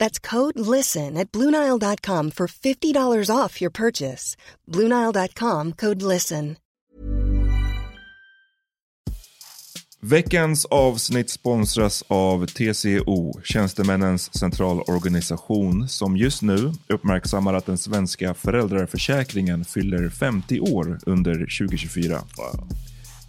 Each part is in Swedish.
That's code LISTEN at Bluenile.com for $50 off your purchase. Bluenile.com code LISTEN. Veckans avsnitt sponsras av TCO, Tjänstemännens centralorganisation, som just nu uppmärksammar att den svenska föräldraförsäkringen fyller 50 år under 2024.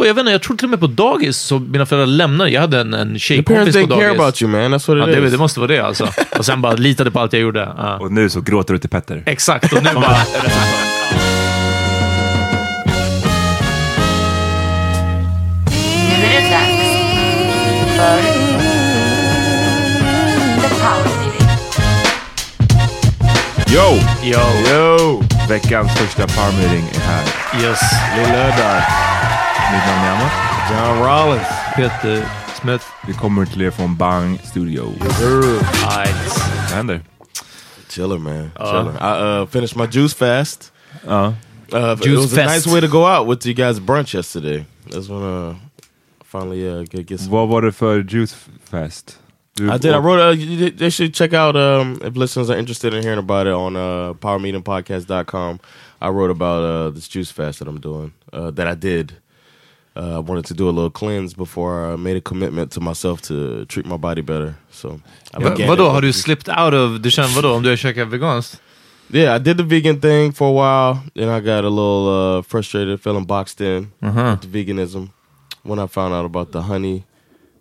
Jag vet inte, jag tror till och med på dagis så mina föräldrar lämnade. Jag hade en, en tjejkompis på didn't care dagis. about you man, that's what Ja, it det, is. det måste vara det alltså. Och sen bara litade på allt jag gjorde. Ja. Och nu så gråter du till Petter. Exakt, och nu bara... Är det. Yo! Yo, Yo! Veckans första power meeting är här. yes. Lillödar. Mitt namn är Amat. John Rollins. Peter Smith. Vi kommer till er från Bang Studio. Nice. Vad händer? Chiller man, chiller. I uh, finished my juice fast. Ja. Uh, it was a fest. nice way to go out with you guys brunch yesterday. That's when uh, finally uh, get, get some. Vad var det för juice fest? Du, I did. I wrote. Uh, you- they should check out um, if listeners are interested in hearing about it on uh, PowerMeetingPodcast.com. I wrote about uh, this juice fast that I'm doing. Uh, that I did. Uh, I wanted to do a little cleanse before I made a commitment to myself to treat my body better. So, I began vadå, har du slipped out of... Du känner vadå, om du har käkat veganskt? Yeah, I did the vegan thing for a while. Then I got a little uh, frustrated, feeling boxed in Uh-huh. with the veganism. When I found out about the honey,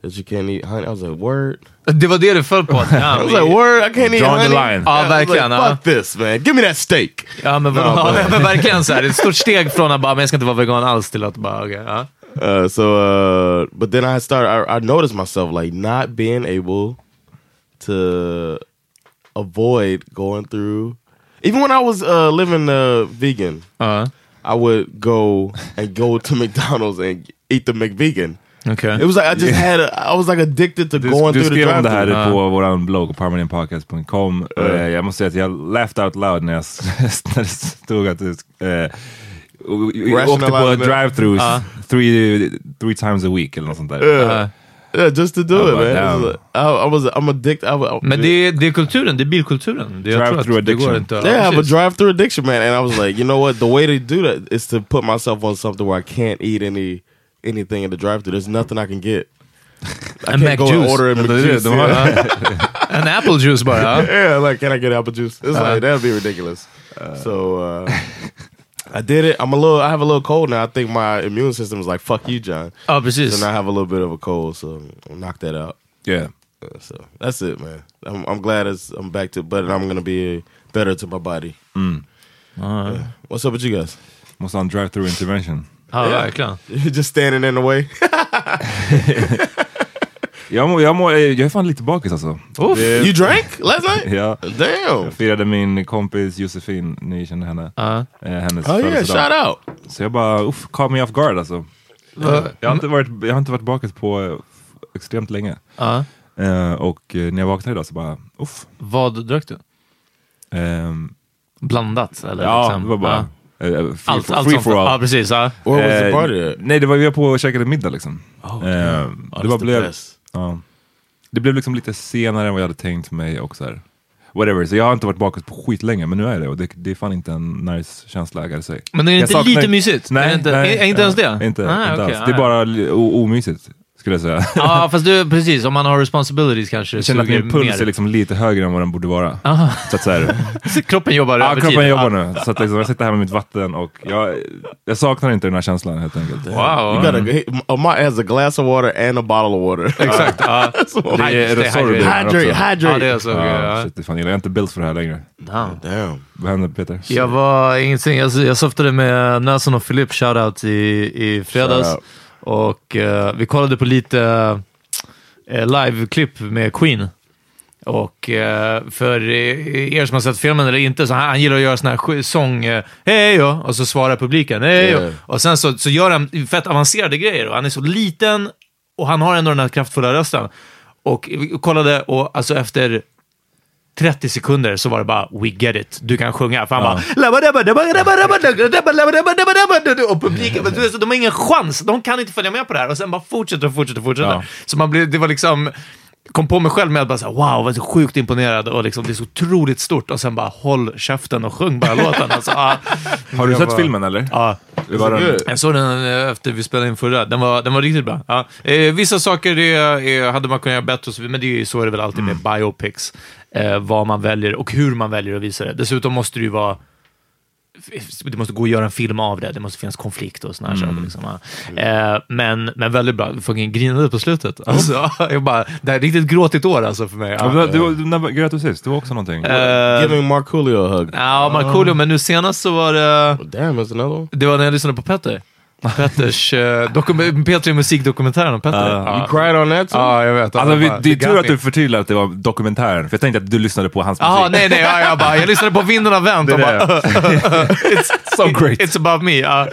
that you can't eat honey, I was like, word. Det var det du föll på? I was like, word, I can't eat honey. the line. Ja, verkligen, Like. Fuck this man, give me that steak. Ja, men, vadå? No, ja, but- men verkligen så här. Ett stort steg från att bara, men jag ska inte vara vegan alls till att bara, okej. ja. Uh, so, uh, but then I started, I, I noticed myself like not being able to avoid going through. Even when I was uh, living uh, vegan, Ja, I would go and go to McDonald's and eat the McVegan. Okay. It was like I just had, a, I was like addicted to Du, going du through the skrev om det här drive-thru. på vår blogg, permanentpodcast.com. Eh, jag måste säga att jag laughed out loud när, jag, när det stod att det, och- jag åkte på drive-thrus Ja. Three, three times a week eller något sånt där. Yeah. Uh-huh. Yeah, just to do Oh, it, man. damn. Like- I, I was, I'm addicted. I, was- Men det är, det är kulturen, det är bilkulturen. Det, jag tror att Drive-through addiction. inte att- Yeah, I have a drive-through addiction, man. And I was like, you know what? The way to do that is to put myself on something where I can't eat any anything in the drive-through. There's nothing I can get. I And can't Mac go juice. and order a Ja, det är det, McJuice. de har- yeah. En apple juice bara. ja. yeah, like can I get apple juice? It's uh-huh. like that'd be ridiculous. Uh. so uh, I did it. I'm a little. I have a little cold now. I think my immune system is like fuck you, John. Ja, precis. So now I have a little bit of a cold. So I'll knock that out. Yeah. Uh, so that's it, man. I'm, I'm glad it's, I'm back to, but I'm gonna be better to my body. Ja, What's up with you guys? Måste ha en drive-through intervention. ja, verkligen. You're just standing in the way. Jag, må, jag, må, jag är fan lite bakis alltså. Uff. You drank last night? Ja. Damn. Jag firade min kompis Josefin, ni känner henne. Ja. Eh, hennes Oh yeah, shout out. Så jag bara, uff, caught me off guard alltså. Jag har inte varit, jag har inte varit bakis på eh, extremt länge. Ja. Eh, och eh, när jag vaknade idag så bara, uff. Vad drack du? Ehm, Blandat? Eller ja, liksom? det var bara Ja. eh, free, Allt, for, allt free for all. Ja, precis. Ja. Where was the Eh, party? Nej, det var vi var på och käkade middag liksom. Oh, Eh. Oh, det, bara blev, best. Ja, det blev liksom lite senare än vad jag hade tänkt mig och så här. Whatever, så jag har inte varit bakis på skit länge men nu är jag det och det, det är fan inte en nice känsla ägare sig. Men är det Jag inte saknar- lite mysigt? Nej, är inte, nej, är, är inte ens det? Inte, Ah, inte okej, alls. Det är ah, bara omysigt skulle jag säga. Ja, fast du, precis. Om man har responsibilities kanske Jag känner att min puls mer. är liksom lite högre än vad den borde vara. Aha. Så att så här, Kroppen jobbar ja, över kroppen tid. jobbar nu. Så att liksom, jag sitter här med mitt vatten och jag, jag saknar inte den här känslan helt enkelt. Wow. You got a, he, has a glass of water and a bottle of water. Exakt. Ja. Det är Stay Resorb hydrated. också. hydrate, hydrate. Ja, det är så. Ja, Ja. shit, fan. Jag är inte built för det här längre. Damn. Damn. Vad händer Peter? Jag var ingenting, jag, jag softade med Nelson och Philip, shoutout, i, i fredags. Shout Och eh, vi kollade på lite eh, live-klipp med Queen. Och eh, för eh, er som har sett filmen eller inte, så han, han gillar att göra sån här sång, eh, hej då, och så svarar publiken, hej då. Yeah. Och sen så, så gör han fett avancerade grejer och han är så liten och han har ändå den här kraftfulla rösten. Och vi kollade och alltså efter 30 sekunder så var det bara “We get it”. Du kan sjunga. För han bara... Och publiken, de har ingen chans. De kan inte följa med på det här. Och sen bara fortsätter och fortsätter och fortsätter. Ja. Så man blev, det var liksom... Kom på mig själv med att bara såhär, wow, vad så sjukt imponerad och liksom, det är så otroligt stort. Och sen bara håll käften och sjung bara låten. Alltså, ah. Har du Jag sett var- filmen eller? Ja. Var good. Jag såg den eh, efter vi spelade in förra. Den var, den var riktigt bra. Ja. Eh, vissa saker det, eh, hade man kunnat göra bättre, men det är, ju- så är det väl alltid med biopics. Eh, vad man väljer och hur man väljer att visa det. Dessutom måste det ju vara det måste gå att göra en film av det, det måste finnas konflikt och såna här saker. Liksom. Eh, men, men väldigt bra, vi fucking grinade på slutet. Alltså, jag bara, det här är ett riktigt gråtigt år alltså för mig. Ja, Ja. du, du, när grät du sist? Det var också någonting. Eh, Giving Markoolio a hug. Ja, Markoolio, men nu senast så var det... Damn, that's another one. Det var när jag lyssnade på Petter. Petters uh, dokum- Peter musikdokumentären om Petter. Ja. You cried on that? Ja, jag vet. Alltså, vi, det är tur att du förtydligade att det var dokumentären, för jag tänkte att du lyssnade på hans musik. nej, nej, ja, jag, bara, jag lyssnade på Vinden har vänt och bara... it's, So great. It's about me. Ja.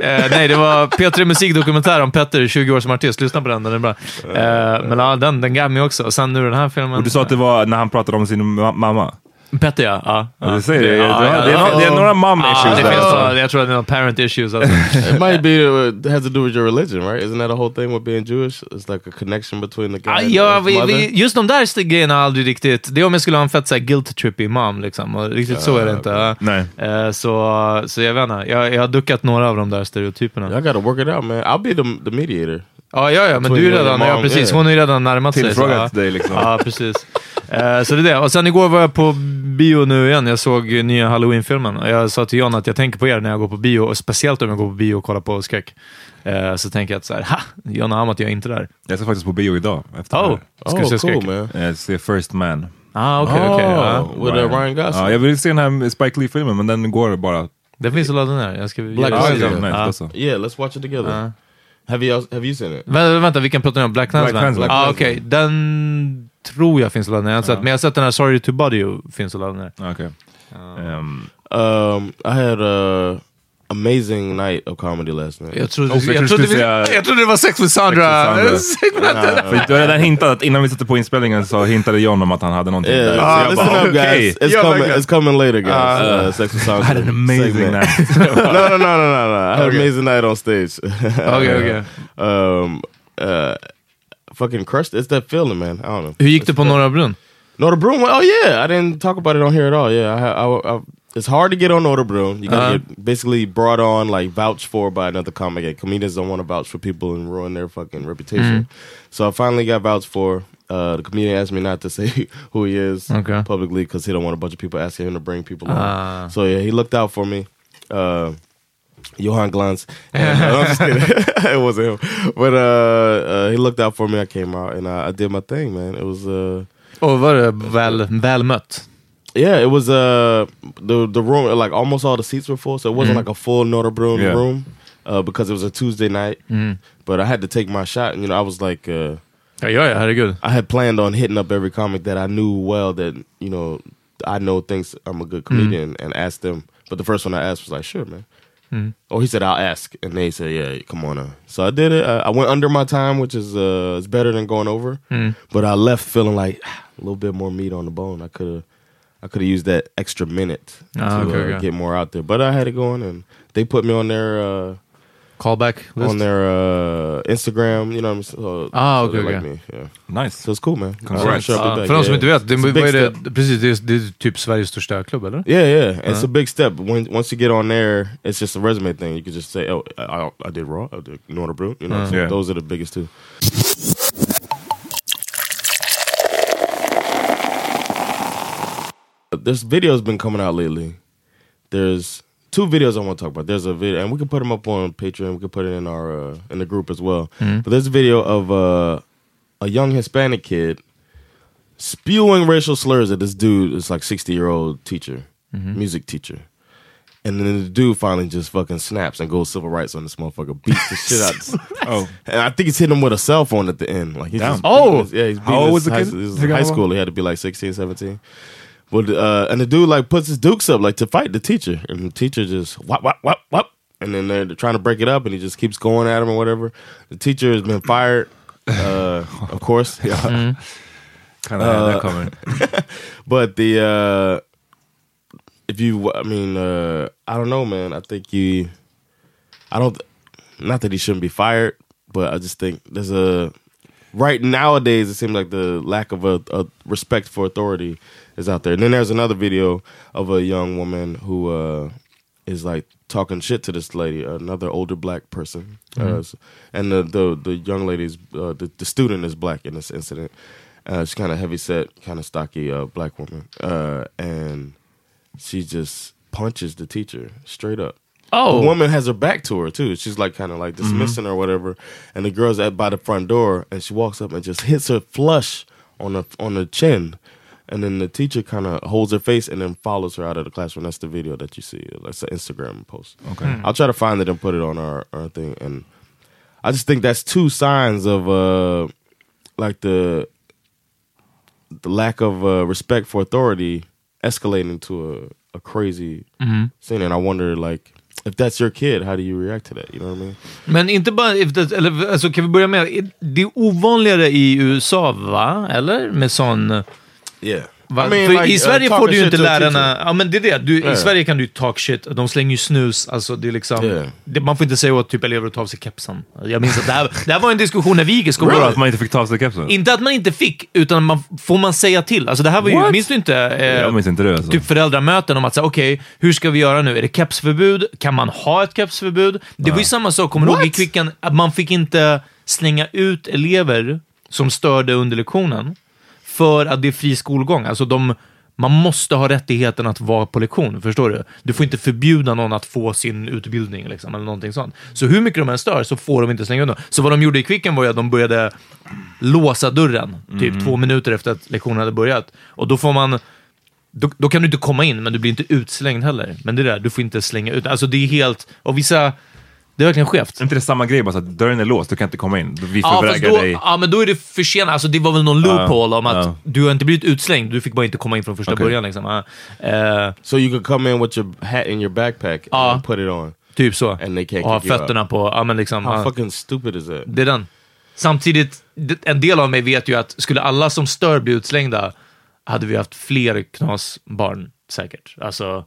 Eh, nej, det var P3 Musikdokumentär om Petter, 20 år som artist. Lyssna på den, den är bra. Eh, men ja, den, den gav mig också. Och sen nu den här filmen. Och du sa att det var när han pratade om sin ma- mamma. Petter, ja. ja, Ja, du säger det. ja, har- ja, det, är ja. no, det är några mom Ja, issues det där. finns, alltså. ja, jag tror att det är någon parent issues. Alltså. It might be uh, it has to do with your religion, right? Isn't that a whole thing with being Jewish? It's like a connection between the guy Ja, and ja, his vi, mother. vi, just de där grejerna har aldrig riktigt... Det är om jag skulle ha en fett så här, guilt trippy mom, liksom. Och riktigt så är det inte. Nej. Eh, så, så jag vet inte. Jag, jag har duckat några av de där stereotyperna. Y'all gotta work it out, man. I'll be the, the mediator. Ja, ja, ja, men du är redan... Ja, precis. Hon har ju redan närmat sig. så, Tillfrågat ja. dig liksom. Ja, precis. Eh, så det är det. Och sen igår var jag på bio nu igen. Jag såg nya Halloween-filmen. Och Jag sa till John att jag tänker på er när jag går på bio, och speciellt om jag går på bio och kollar på skräck. Eh, så tänker jag att så här, ha! John och Amat, jag är inte där. Jag ska faktiskt på bio idag. Efter Oh, det ska du oh, se cool, skräck? man. här. Jag ser First Man. Ah, okej, okej. ja. Oh, with uh, Ryan Gosling. Ja, jag vill se den här Spike Lee-filmen, men den går bara... Den finns att ladda ner. Jag ska Black ska se. Nice, Ja. alltså. Yeah, let's watch it together. Ja. Have you have you seen it? Vänta, vänta, vilken pratar ni om? Black Klansman? Klansman. Ah, okej. Den tror jag finns att ladda ner. Jag har sett, men jag har sett den här Sorry to Body finns att ladda ner. Okej. Ehm, Um, I had uh, amazing night of comedy last night. Jag trodde, Oh, jag jag, trodde vi, säga- jag trodde det var sex med Sandra. Sex För du redan hintat att innan vi satte på inspelningen så hintade John om att han hade någonting Yeah, där. ah, jag listen bara, up, okej. guys. It's Yeah, coming. It's coming later, guys. uh, Sex with I Sandra. had an amazing night. no, no, no, no, no, no. I had an amazing night on stage. Okej, okej. Um, uh, fucking crushed. It's that feeling, man. I don't know. Hur gick det på Norra Brunn? Northern Broom. Oh yeah, I didn't talk about it on here at all. Yeah, I, ha- I, I, it's hard to get on order, bro. You gotta Uh-huh. get basically brought on, like vouched for by another comic. And comedians don't want to vouch for people and ruin their fucking reputation. So I finally got vouched for. Uh, the comedian asked me not to say who he is Okay. publicly because he don't want a bunch of people asking him to bring people on. Ah. So yeah, he looked out for me. Uh, Johan Glantz. And, uh, I'm just kidding. it wasn't him. But uh, uh, he looked out for me. I came out and I, I did my thing, man. It was uh, Och var det väl, väl mött? Yeah, it was uh the the room like almost all the seats were full, so it wasn't like a full Notre Brune Yeah. room uh, because it was a Tuesday night. But I had to take my shot, and you know I was like uh, Ja, ja, ja herregud. I had planned on hitting up every comic that I knew well that you know I know thinks I'm a good comedian and ask them. But the first one I asked was like, sure, man. Or he said, I'll ask, and they said, yeah, come on. Uh. So I did it. I, I went under my time, which is uh, is better than going over. But I left feeling like ah, a little bit more meat on the bone. I could have. I could have used that extra minute Ah, to okay, uh, okay. get more out there, but I had it going, and they put me on their uh, Callback list? on their uh, Instagram. You know what I'm saying? So, Ah, so okay, like me. Yeah. Nice. So it's cool, man. Congrats. I'm sure I'll be Ja, back. för de som Yeah, inte vet, det, vad är det, precis, det, är, det är typ Sveriges största klubb eller? Yeah, yeah, it's a big step. When once you get on there, it's just a resume thing. You can just say, "Oh, I, I did Raw, I did Brew." You know, so Yeah. those are the biggest two. There's videos been coming out lately. There's two videos I want to talk about. There's a video, and we can put them up on Patreon. We can put it in our uh, in the group as well. But there's a video of uh, a young Hispanic kid spewing racial slurs at this dude. It's like 60 year old teacher, music teacher. And then the dude finally just fucking snaps and goes civil rights on this motherfucker, beats the shit out. Oh. And I think he's hitting him with a cell phone at the end. Like he's Damn. just Oh! yeah, he's How beating old was the high, kid? This is Hur high school. He had to be like 16, 17. But uh, and the dude like puts his dukes up like to fight the teacher, and the teacher just whop whop whop whop, and then they're trying to break it up, and he just keeps going at him or whatever. The teacher has been fired, uh, of course. Kind of had that coming. But the uh if you I mean uh I don't know man. I think you I don't not that he shouldn't be fired, but I just think there's a right nowadays it seems like the lack of a, a respect for authority is out there. And then there's another video of a young woman who uh is like talking shit to this lady, another older black person, uh, and the the the young lady's uh, the the student is black in this incident. Uh, she's kind of heavy set, kind of stocky uh, black woman, uh, and she just punches the teacher straight up. Oh. the woman has her back to her too. She's like kind of like dismissing her or whatever, and the girl's at by the front door, and she walks up and just hits her flush on the on the chin. And then the teacher kind of holds her face and then follows her out of the classroom. That's the video that you see. That's an Instagram post. Okay. I'll try to find it and put it on our, our thing. And I just think that's two signs of uh like the the lack of uh, respect for authority escalating to a, a crazy scene. And I wonder like if that's your kid, how do you react to that? You know what I mean? Men inte bara, if that, eller, alltså, kan vi börja med, det är ovanligare i USA va? Eller? Med sån... Yeah. I mean, like, I uh, Sverige talking får du ju inte lärarna... Ja men det är det. Du, I Yeah. Sverige kan du talk shit. De slänger ju snus. Alltså det är liksom... Yeah. Det, man får inte säga åt typ elever att ta av sig kepsen. Jag minns att det här, det här var en diskussion när vi gick i skolan. Vadå, att man inte fick ta av sig kepsen? Inte att man inte fick, utan man, får man säga till? Alltså det här var ju, What? minns du inte? Eh, Jag minns inte det. Alltså. Typ föräldramöten om att säga, okej, hur ska vi göra nu? Är det kepsförbud? Kan man ha ett kepsförbud? Det var ju samma sak, kommer du ihåg i Kvicken, att man fick inte slänga ut elever som störde under lektionen för att det är fri skolgång. Alltså de, man måste ha rättigheten att vara på lektion, förstår du? Du får inte förbjuda någon att få sin utbildning, liksom, eller någonting sånt. Så hur mycket de än stör så får de inte slänga undan. Så vad de gjorde i Kvicken var ju att de började låsa dörren, typ två minuter efter att lektionen hade börjat. Och då får man då, då kan du inte komma in, men du blir inte utslängd heller. Men det där, du får inte slänga ut. Alltså det är helt... Och vissa... Det är verkligen skevt. Är inte det samma grej? Bara så att dörren är låst, du kan inte komma in. Vi Ja, förvägrar då, dig. ja, men då är det för sent. Alltså, det var väl någon loophole om att ja. du har inte blivit utslängd, du fick bara inte komma in från första Okej. början. Liksom. Eh, So you could come in with your hat in your backpack Ja. and put it on. Typ så. And they can't och ha fötterna på, ja men liksom. How fucking stupid is that? Det är den. Samtidigt, en del av mig vet ju att skulle alla som stör bli utslängda, hade vi haft fler knasbarn säkert. Alltså,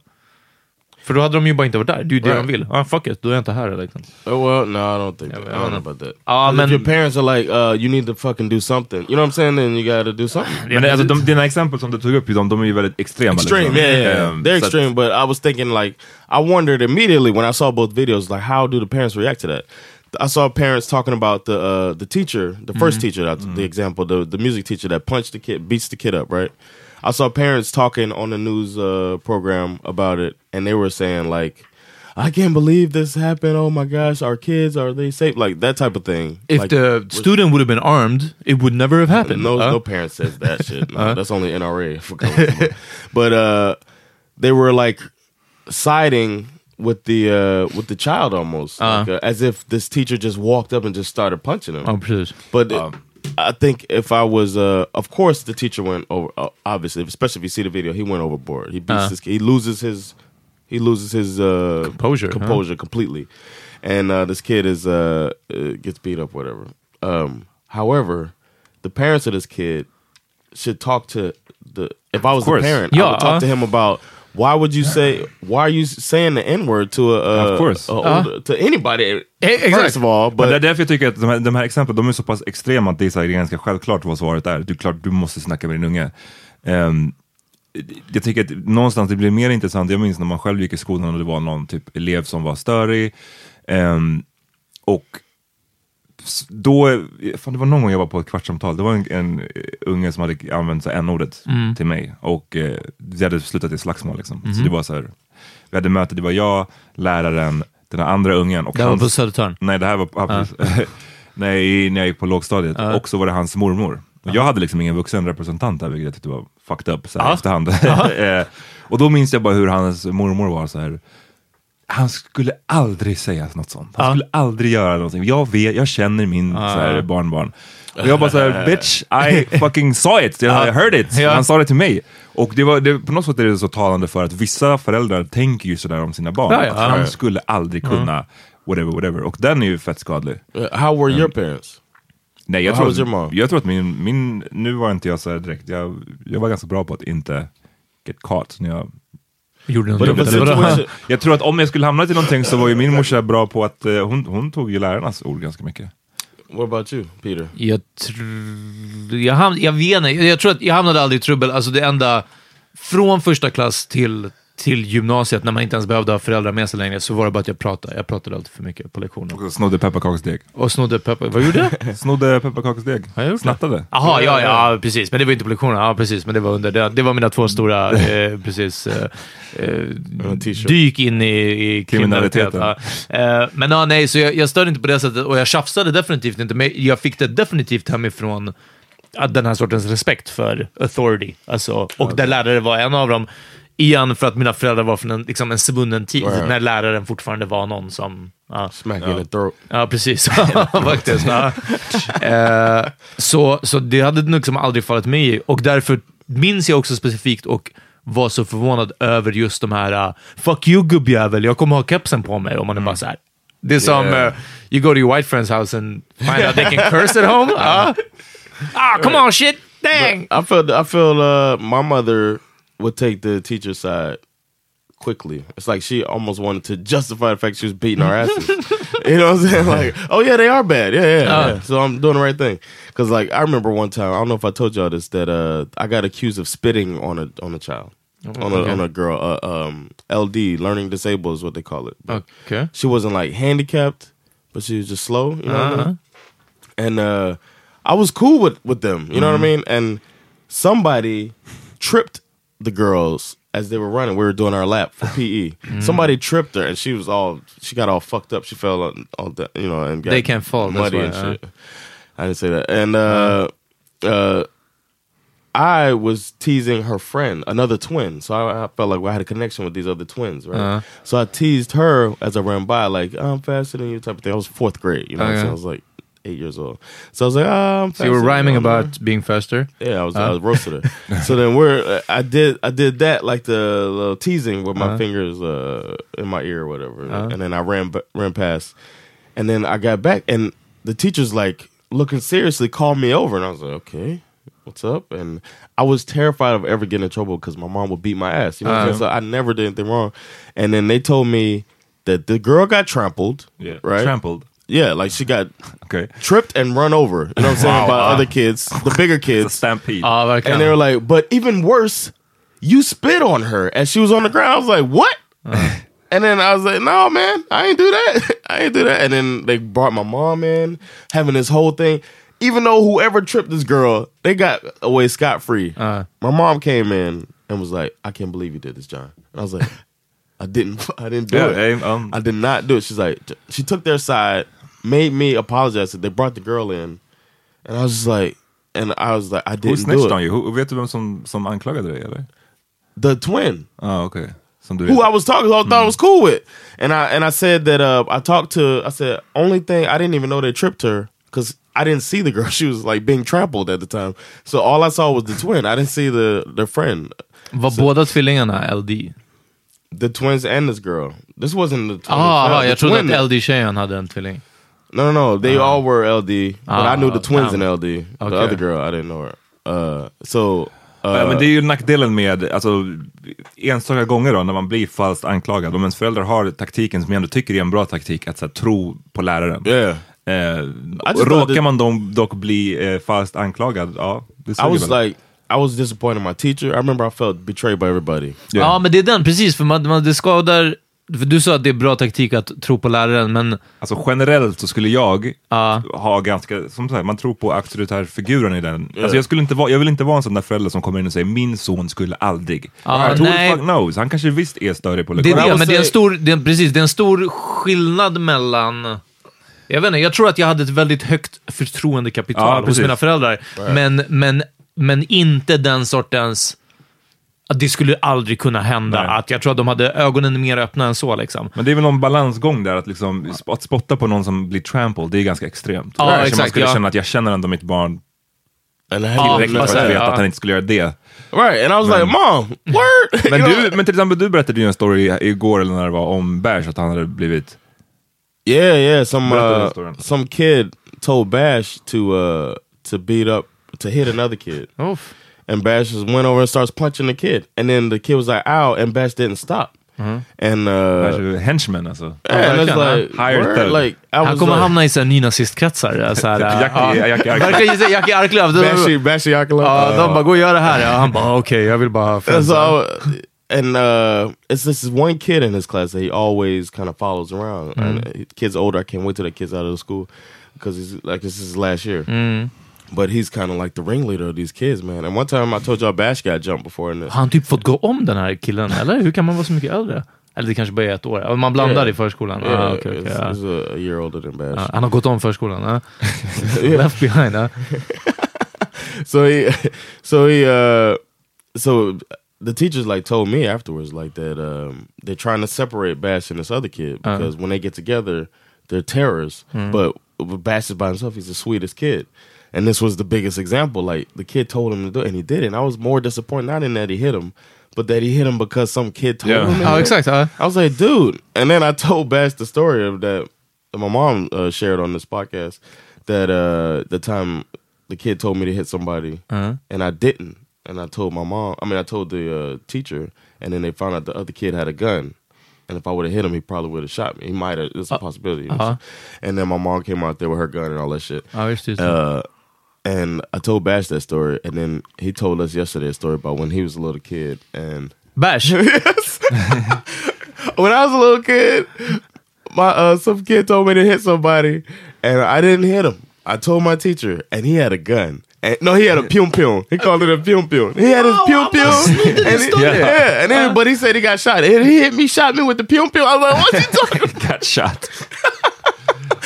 för då hade de ju bara inte varit där. Det är ju det Right. de vill. Ah, fuck it, då är jag inte här. Liksom. Oh well, no, I don't think Yeah, that. I don't know about that. Ja, 'Cause men- if your parents are like, uh, you need to fucking do something. You know what I'm saying? Then you gotta do something. Men alltså, de, dina exempel som du tog upp, de, de är ju väldigt extrema. extreme, liksom. yeah, yeah, yeah. Ehm, They're så att- extreme. But I was thinking like, I wondered immediately when I saw both videos, like how do the parents react to that? I saw parents talking about the uh, the teacher, the 1st teacher, that's the example, the, the music teacher that punched the kid, beats the kid up, right? I saw parents talking on the news uh, program about it, and they were saying like, I can't believe this happened. Oh my gosh, our kids are they safe? Like that type of thing. If like, the student would have been armed, it would never have happened. no, Uh, no parent says that shit. No, That's only NRA. But uh, they were like siding with the uh, with the child almost, like, uh, as if this teacher just walked up and just started punching him. Ja, precis. But I think if I was, uh, of course, the teacher went over. Uh, obviously, especially if you see the video, he went overboard. He beats Uh. this. He loses his. He loses his uh, Composure, huh? Composure completely, and uh, this kid is uh, uh, gets beat up. Whatever. Um, however, the parents of this kid should talk to the. If I was the course. parent, I Yeah, would talk to him about. Why would you say? Why are you saying the n word to a, a Of course. a older- to anybody? exactly. First of all, Men but det är därför jag tycker att de här, de här exemplen, de är så pass extrema att det är, så här, det är ganska självklart vad svaret är. Är klart, du måste snacka med din unge. Ehm, jag tycker att någonstans det blir mer intressant, jag minns när man själv gick i skolan och det var någon typ elev som var störig. Ehm, och då, fan det var någon gång jag var på ett kvartssamtal, det var en, en eh, unge som hade använt här n-ordet till mig och eh, det hade slutat i slagsmål liksom. Så det var så här, vi hade möte, det var jag, läraren, den här andra ungen och Det var hans- på Södertörn. Nej, det här var ja, precis. Nej, när jag gick på lågstadiet. Och så var det hans mormor. Och jag hade liksom ingen vuxen representant där, vilket jag tyckte var fucked up så här, efterhand. Eh, och då minns jag bara hur hans mormor var så här. Han skulle aldrig säga något sånt. Han skulle aldrig göra någonting. Jag vet, jag känner min så här, barnbarn. Och jag bara såhär, bitch, I fucking saw it, I heard it. Ja. Han sa det till mig. Och det var, det, på något sätt är det så talande för att vissa föräldrar tänker ju sådär om sina barn. Ja, ja. Att han skulle aldrig kunna, whatever, whatever. Och den är ju fett skadlig. uh, how were your parents? Nej, jag How tror, was your mom? jag tror att min, min, nu var inte jag så här direkt, jag, jag var ganska bra på att inte get caught när jag Gjorde något dumt, eller vadå? Jag tror att om jag skulle hamna till någonting så var ju min morsa bra på att, eh, hon, hon tog ju lärarnas ord ganska mycket. what about you, Peter? Jag, tr- jag, ham- jag vet inte, jag tror att jag hamnade aldrig i trubbel. Alltså det enda, från första klass till, till gymnasiet, när man inte ens behövde ha föräldrar med sig längre, så var det bara att jag pratade. Jag pratade alltid för mycket på lektionen. Och snodde pepparkaksdeg. Och snodde peppar. Vad gjorde jag? Snodde pepparkaksdeg. Har jag gjort? Snattade. Jaha, ja, ja, precis. Men det var inte på lektionen. Ja, precis. Men det var under det. Det var mina två stora, eh, precis, eh, eh, dyk in i, i kriminalitet. Ja. Eh, men ja, nej, så jag, jag störde inte på det sättet och jag tjafsade definitivt inte. Men jag fick det definitivt hemifrån den här sortens respekt för authority. Alltså, och där lärare var en av dem. Igen för att mina föräldrar var från en, liksom en svunnen tid, Right. när läraren fortfarande var någon som... Ja, Smack you in the throat. Ja, precis. Faktiskt. Ja. Eh, så, så det hade liksom aldrig fallit mig i. Och därför minns jag också specifikt och var så förvånad över just de här uh, “fuck you gubbjävel, jag kommer ha kepsen på mig” och man är bara så här. Det är som Yeah. uh, you go to your white friend's house and find out they can curse at home. Ah, ah come on shit, dang! I feel I feel uh, my mother would take the teacher's side quickly. It's like she almost wanted to justify the fact she was beating our asses. you know what I'm saying? Like, oh yeah, they are bad. Yeah, yeah. yeah. So I'm doing the right thing. Because like I remember one time, I don't know if I told y'all this, that uh, I got accused of spitting on a on a child, on a on a girl. Uh, um, LD, learning disabled is what they call it. But Okay. she wasn't like handicapped, but she was just slow. You know what I mean? And uh, I was cool with with them. You know what I mean? And somebody tripped the girls as they were running. We were doing our lap for PE. Somebody tripped her, and she was all she got all fucked up. She fell on all that, you know, and got They can't fall, that's muddy and shit. I didn't say that. And uh, uh, I was teasing her friend, another twin. So I, I felt like well, I had a connection with these other twins, right? Uh-huh. So I teased her as I ran by, like I'm faster than you, type of thing. I was fourth grade, you know. Okay. So I was like eight years old. So I was like, oh, I'm So you were rhyming You know, about being faster? Yeah, I was, I was roasted her. so then we're I did I did that like the little teasing with my Uh-huh. fingers uh in my ear or whatever, Uh-huh. and then I ran b- ran past, and then I got back, and the teacher's like looking seriously called me over, and I was like, okay. What's up? And I was terrified of ever getting in trouble because my mom would beat my ass. You know Uh-huh. So I never did anything wrong. And then they told me that the girl got trampled. Yeah. Right? Trampled. Yeah, like she got Okay. tripped and run over. You know what I'm saying? Wow. By other kids, the bigger It's a kids. stampede. Ja, verkligen. And they were like, but even worse, you spit on her as she was on the ground. I was like, what? and then I was like, no, man, I ain't do that. I ain't do that. And then they brought my mom in, having this whole thing. Even though whoever tripped this girl, they got away scot free. Uh. my mom came in and was like, I can't believe you did this, John. And I was like, I didn't, I didn't do Yeah, it. hey, um, I did not do it. She's like, she took their side, made me apologize. They brought the girl in, and I was just like, and I was like, I didn't do snitched it. on you? Who, vet du vem som, som anklagade dig eller? The twin, Oh, okay. Som du who. I was talking, who I thought I was cool with, and I and I said that uh, I talked to. I said only thing I didn't even know they tripped her because I didn't see the girl. She was like being trampled at the time, so all I saw was the twin. I didn't see the the friend, Var båda tvillingarna LD? the twins, and this girl. This wasn't the twin. Ah, the jag trodde att LD-tjejen hade en tvilling. No, no, no. They all were LD, but Ah, I knew the twins damn. in LD. The Okay. other girl, I didn't know her. Uh, so, uh, Ja, men det är ju nackdelen med, alltså enstaka gånger då när man blir falskt anklagad, om ens föräldrar har taktiken som jag ändå tycker är en bra taktik, att så här, tro på läraren. yeah. Eh, råkar man då, dock bli eh, falskt anklagad, ja, det I suger was väl. like, I was disappointed in my teacher. I remember I felt betrayed by everybody. Ja, men det är den, precis. För man, man, det skadar... För du sa att det är bra taktik att tro på läraren, men... Alltså generellt så skulle jag Ja. ha ganska, som sagt, man tror på auktoritärfiguren i den. Alltså jag, skulle inte vara, jag vill inte vara en sån där förälder som kommer in och säger min son skulle aldrig. Ja, the nej. fuck knows? Han kanske visst är större på Det är lektionen. det, men det är en stor, det är, precis, det är en stor skillnad mellan... Jag vet inte, jag tror att jag hade ett väldigt högt Ja, förtroendekapital hos precis. mina föräldrar. Men, men, men inte den sortens... Att det skulle aldrig kunna hända. Nej. Att jag tror att de hade ögonen mer öppna än så. Liksom. Men det är väl någon balansgång där, att, liksom, att spotta på någon som blir trampled, det är ganska extremt. Ja, Kanske man exakt, skulle ja. känna att jag känner ändå mitt barn Ja, had tillräckligt för att säga, veta ja. att han inte skulle göra det. right, and I was like, "Mom, word." Men, du, men till exempel, du berättade ju en story igår eller när det var om Bash, att han hade blivit... yeah, yeah. Some uh, some kid told Bash to uh to beat up to hit another kid, Uff. And Bash just went over and starts punching the kid, and then the kid was like, "Ow!" and Bash didn't stop, and uh, Bash är henchman alltså. and it's like, Hired word? thug. like I Han was kommer like, hamna i så här nynazistkretsar. Så här, Jackie- ja. Jackie Arklöv. Verkligen som Jackie Arklöv. De- Bashy, Bashy Yakalov. Ja, de bara, gå och gör det här. Ja, han bara, okej, jag vill bara... And so, and uh, it's this one kid in his class that he always kind of follows around. And uh, kid's older. I can't wait till the kid's out of the school because he's like this is his last year. But he's kind of like the ringleader of these kids, man. And one time I told y'all Bash got jumped before in this. Har han typ fått gå om den här killen, eller? Hur kan man vara så mycket äldre? Eller det kanske bara är ett år. Man blandar Yeah. i förskolan. Yeah, ah, okej, okej, it's, he's a, year older than Bash. Ja, han har gått om förskolan. Ja. Left behind. Ja. so he, so he, uh, so the teachers like told me afterwards like that um, they're trying to separate Bash and this other kid Uh-huh. because when they get together, they're terrorists. But but Bash is by himself; he's the sweetest kid. And this was the biggest example. Like the kid told him to do it, and he did it. And I was more disappointed not in that he hit him, but that he hit him because some kid told Yeah. him. to Ja, hit him. exakt. Ja. I was like, dude. And then I told Bash the story of that, that my mom uh, shared on this podcast that uh, the time the kid told me to hit somebody Uh-huh. and I didn't. And I told my mom, I mean, I told the uh, teacher, and then they found out the other kid had a gun. And if I would have hit him, he probably would have shot me. He might have, it's a possibility. uh-huh. And then my mom came out there with her gun and all that shit. Det. Uh, and I told Bash that story, and then he told us yesterday a story about when he was a little kid. And Bash. yes. when I was a little kid, my uh, some kid told me to hit somebody, and I didn't hit him. I told my teacher, and he had a gun. And, no, he had a pium pium. He called it a pium pium. He had his pium pium. And he, yeah. and then, but he said he got shot. And he hit me, shot me with the pium pium. I was like, what's he talking about? Got shot.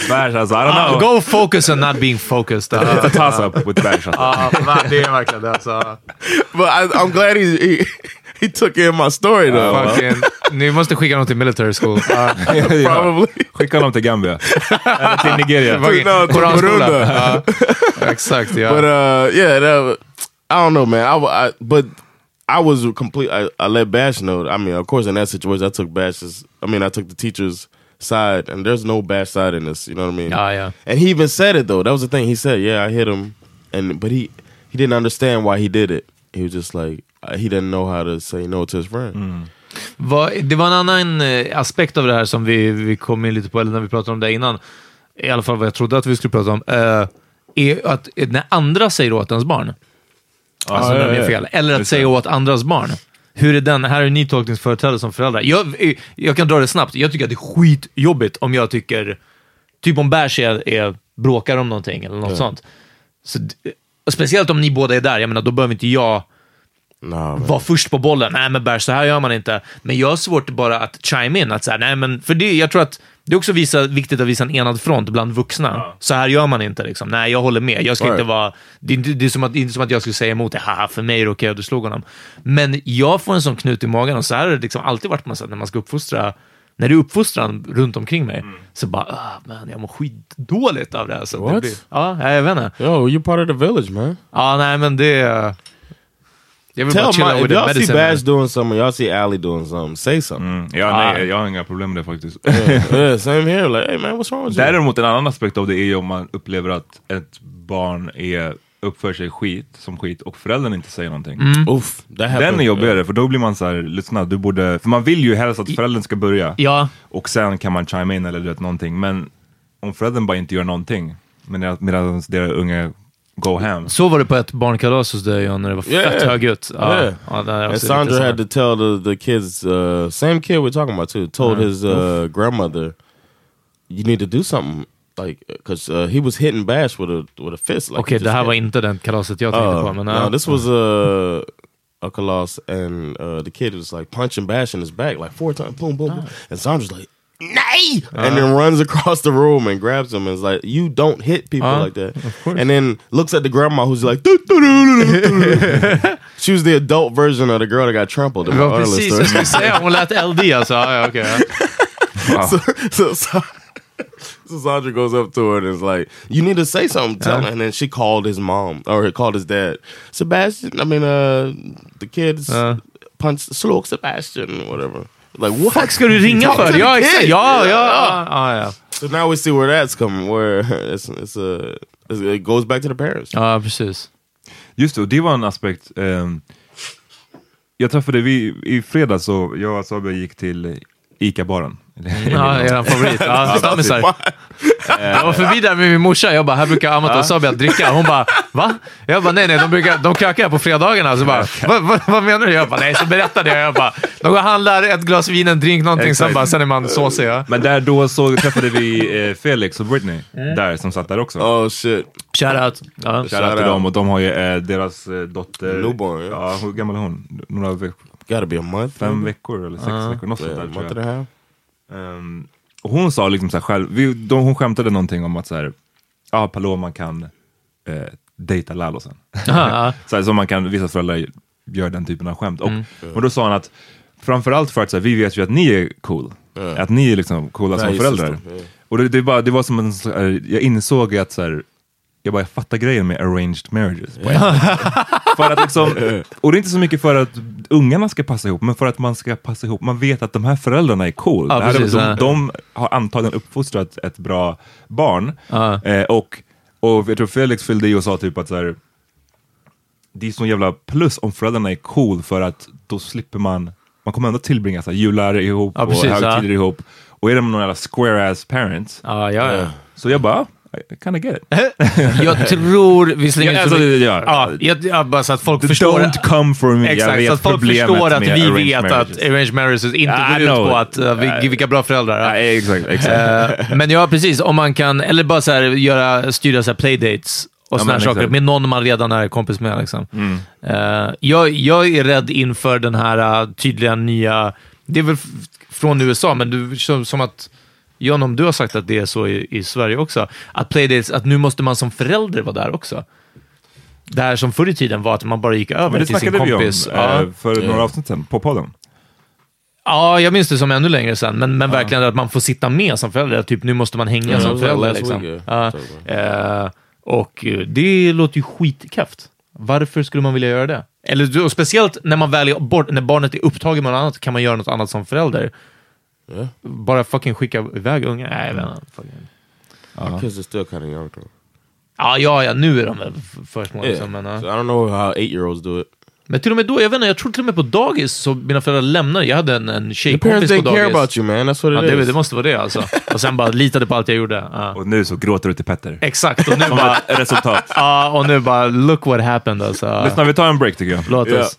Bash alltså, I don't Ah, know. Go focus on not being focused. It's a uh, toss up with Bash alltså. Ja, det är verkligen det. Alltså. But I, I'm glad he, he he took in my story though. Fucking, ni måste skicka honom till military school. Ja. Probably. Skicka honom till Gambia. Eller till Nigeria. Fucking No, to koranskola. Burundi. Ja. Ah, Exakt, ja. But uh, yeah, that, I don't know, man. I, I, but I was complete. I, I let Bash know. I mean, of course, in that situation, I took Bash's. I mean, I took the teacher's side, and there's no Bash side in this. You know what I mean? Ja, ja. And he even said it though. That was the thing. He said, "Yeah, I hit him," and but he he didn't understand why he did it. He was just like uh, he didn't know how to say no to his friend. Vad- Det var en annan eh, aspekt av det här som vi, vi kom in lite på, eller när vi pratade om det innan, i alla fall vad jag trodde att vi skulle prata om, eh, är att när andra säger åt ens barn, alltså ja, när de gör ja. fel, eller att säga åt andras barn. Hur är den, här är ni tolkningsföreträdare som föräldrar. Jag, jag kan dra det snabbt, jag tycker att det är skitjobbigt om jag tycker, typ om Bärs är, är, bråkar om någonting eller något sånt. Så, speciellt om ni båda är där, jag menar då behöver inte jag Nah, man. var först på bollen. Nej, men Bärs, så här gör man inte. Men jag har svårt bara att chime in. Att så här, nej, men för det, jag tror att det är också visa, viktigt att visa en enad front bland vuxna. Så här gör man inte. Liksom. Nej, jag håller med. Jag ska Right. inte vara... Det är, inte, det, är som att, det inte som att jag skulle säga emot det. Haha, för mig är det okej att du slog honom. Men jag får en sån knut i magen och så här har det liksom alltid varit något sätt när man ska uppfostra när det är uppfostran runt omkring mig, så bara, ah, man, jag mår skitdåligt av det här. Så det What? blir, ja, jag vet inte. Yo, you're part of the village, man. Ja, nej, men det... Tell my if y'all see. Bash doing something, y'all see Allie doing something, say something. Mm. Ja, Ah. nej, jag har inga problem med det faktiskt. yeah, same here. Like, hey man, what's wrong with you? Däremot en annan aspekt av det är ju om man upplever att ett barn är, uppför sig skit som skit och föräldern inte säger någonting. Oof, that happened. Den är jobbigare för då blir man så här, lyssna du borde, för man vill ju helst att föräldern ska börja Ja, och sen kan man chime in eller du vet någonting. Men om föräldern bara inte gör någonting medan, deras unge go ham. så var det på ett barnkalas hos dig när det var Yeah. fett högljutt. Yeah. ja, det And Sandra had to tell the, the kids, uh, same kid we're talking about too, told his uh, grandmother, you need to do something. Like, because uh, he was hitting Bash with a with a fist. Like he det här hit. var inte den kalaset jag tänkte Uh, på. Men, no, this was a a kalas, and uh, the kid was like punching Bash in his back like four times, boom, boom, boom. and Sandra's like, "Nay!" and then runs across the room and grabs him and is like, "You don't hit people Uh, like that." And then looks at the grandma who's like, "Du- du- du- du- du- du." she was the adult version of the girl that got trampled in Det my var earlier precis story. jag skulle säga. Hon lät LD alltså. Ja, ja, okej, ja. so, so, so, so Sandra goes up to her and is like, "You need to say something." Tell Uh-huh. her. And then she called his mom or called his dad, Sebastian. I mean, uh, the kids Uh. punched slog Sebastian, whatever. Like what? Fuck ska du ringa för? Ja, exakt. Ja, ja, ja, ja, ja. So now we see where that's coming. Where it's it's a it's, it goes back to the parents. Ja, precis. Just det, och det var en aspekt. ehm, jag träffade, vi, i fredags så jag och Samuel gick till ICA-baren. Ja, eran favorit. Ja, stammisar. Jag var förbi där med min morsa. Jag bara, här brukar Amat och Sabiat dricka. Hon bara, va? Jag bara, nej, nej, de, brukar, de krökar här på fredagarna. Så bara, va, va, vad menar du? Jag bara, nej, så berättade jag. Jag bara, de går och handlar ett glas vin, en drink, någonting. Sen, bara, sen är man såsig. Ja. Men där då så träffade vi eh, Felix och Britney, där som satt där också. Oh shit! Shoutout. Ja. Shoutout Shout till dem och de har ju eh, deras eh, dotter. Newborn, ja. Ja, hur gammal är hon? Några veck Gotta be a month. fem veckor eller sex veckor, något sånt där tror jag. Ehm, och hon sa liksom så här själv, vi, de, hon skämtade någonting om att så här, ja Paloma kan eh, dejta Lalo sen. Så här, som man kan, vissa föräldrar gör den typen av skämt. Och, Mm. och då sa han att framförallt för att så här, vi vet ju att ni är cool, att ni är liksom coola som Nice föräldrar. Och det, det, bara, det var som en, jag insåg att så här, jag bara, jag fattar grejen med arranged marriages. för att liksom, och det är inte så mycket för att ungarna ska passa ihop, men för att man ska passa ihop. Man vet att de här föräldrarna är cool. Ja, Det här, precis, de, ja. de har antagligen uppfostrat ett bra barn. Ja. Eh, och, och jag tror Felix fyllde i och sa typ att så här, det är så jävla plus om föräldrarna är cool för att då slipper man, man kommer ändå tillbringa så här, jular ihop Ja, och precis, högtider ja. ihop. Och är de några jävla square ass parents, ja. så jag bara, I kinda get it. Jag tror, visserligen... Ja, alltså, ja. ja, jag, jag, bara så att folk förstår... Don't come for me, jag Exakt, vet så att folk förstår att vi vet marriages. att arranged marriages inte I går ut på att uh, vi, vilka bra föräldrar. ja. Ja, exakt, exakt. Eh, men ja, precis. Om man kan, eller bara så här, göra, styra så här playdates och Ja, såna här men saker exakt. med någon man redan är kompis med. Liksom. Mm. Eh, jag, jag är rädd inför den här uh, tydliga nya... Det är väl från USA, men du, som, som att... John, om du har sagt att det är så i, i Sverige också, att playdates, att nu måste man som förälder vara där också. Där som förr i tiden var att man bara gick över Men det till sin snackade vi om kompis. eh, ja. för några avsnitt sedan på podden. ja, jag minns det som ännu längre sedan. Men, men verkligen att man får sitta med som förälder. Typ nu måste man hänga Ja, som det förälder. Liksom. Ja, ja. eh, och eh, det låter ju skitkräft. Varför skulle man vilja göra det? Eller speciellt när man väl är bort, när barnet är upptaget med något annat, kan man göra något annat som förälder. Yeah. Bara fucking skicka iväg ungen. Nej, jag vet inte. Fucking. My kids are still kind of young though. Ja, ja, ja, nu är de för små. Yeah. Liksom, men, ja. So I don't know how eight year olds do it. men till och med då, jag vet inte, jag tror till och med på dagis så mina föräldrar lämnade. Jag hade en, en tjejkompis parents på dagis. care about you man, that's what Ja, it det, is. det måste vara det alltså. Och sen bara litade på allt jag gjorde. Ja. Och nu så gråter du till Petter. Exakt, och nu bara... Resultat. Ja, och nu bara, look what happened alltså. Lyssna, vi tar en break tycker jag. Låt Ja. oss.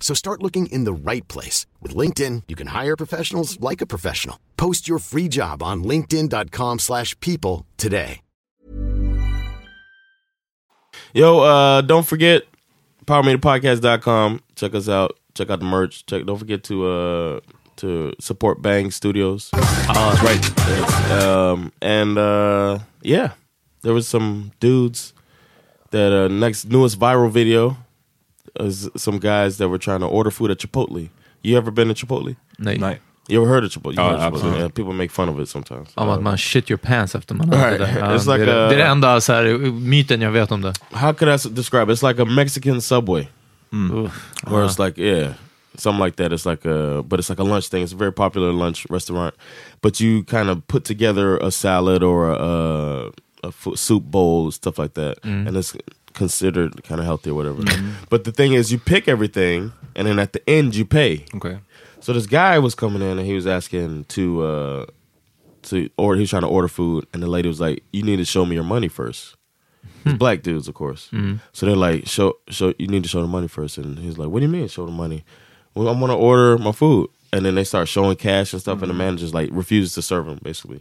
So start looking in the right place. With LinkedIn, you can hire professionals like a professional. Post your free job on linkedin.com slash people today. Yo, uh, don't forget powermeterpodcast.com. Check us out. Check out the merch. Check. Don't forget to uh to support Bang Studios. That's right. Um, and uh, yeah, there was some dudes that uh, next newest viral video is some guys that were trying to order food at Chipotle. You ever been to Chipotle? Nej. Nej. You ever heard of Chipotle? You Oh, heard of Chipotle. absolutely. Yeah, people make fun of it sometimes. Om att Um, man shit your pants efter man har Right. det där. Ja, It's det, like är det, a- det är det enda så här, myten jag vet om det. how could I s- describe it? It's like a Mexican Subway. Where it's like, yeah, something like that. It's like a, but it's like a lunch thing. It's a very popular lunch restaurant. But you kind of put together a salad or a, a, a fu- soup bowl, stuff like that, mm-hmm. and it's considered kind of healthy or whatever. Mm-hmm. But the thing is, you pick everything, and then at the end, you pay. Okay. So this guy was coming in and he was asking to uh to order. He was trying to order food, and the lady was like, "You need to show me your money first. It's hmm. black dudes, of course. Mm-hmm. So they're like, "Show, show. You need to show the money first. And he's like, "What do you mean, show the money? Well, I'm gonna order my food." And then they start showing cash and stuff, and the manager's like refuses to serve him, basically.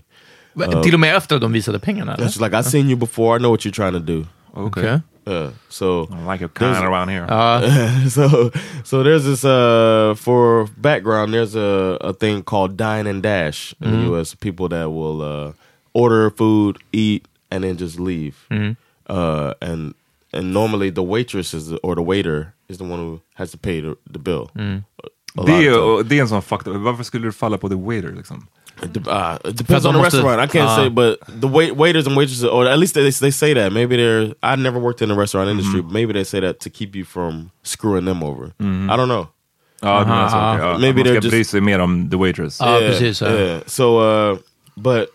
Till och med efter att de visade pengarna? Eller? she's like, "I've seen you before. I know what you're trying to do." Okej. Okej. Uh, so I like your kind around here. so so there's this uh for background there's a, a thing called dine and dash in the US people that will uh order food eat and then just leave uh and and normally the waitress is the, or the waiter is the one who has to pay the, the bill lot Det är, det är en sån fucked up. Varför skulle du falla på the waiter liksom? It uh, it depends on the almost a- restaurant. I can't uh, say, but the wait- waiters and waitresses, or at least they, they say that. Maybe they're. I never worked in the restaurant industry. But maybe they say that to keep you from screwing them over. I don't know. Ja, det är så, Aha. ja. Maybe Man ska they're just- bry sig mer om the waitress. Ja, precis. ja. Yeah. So, uh, but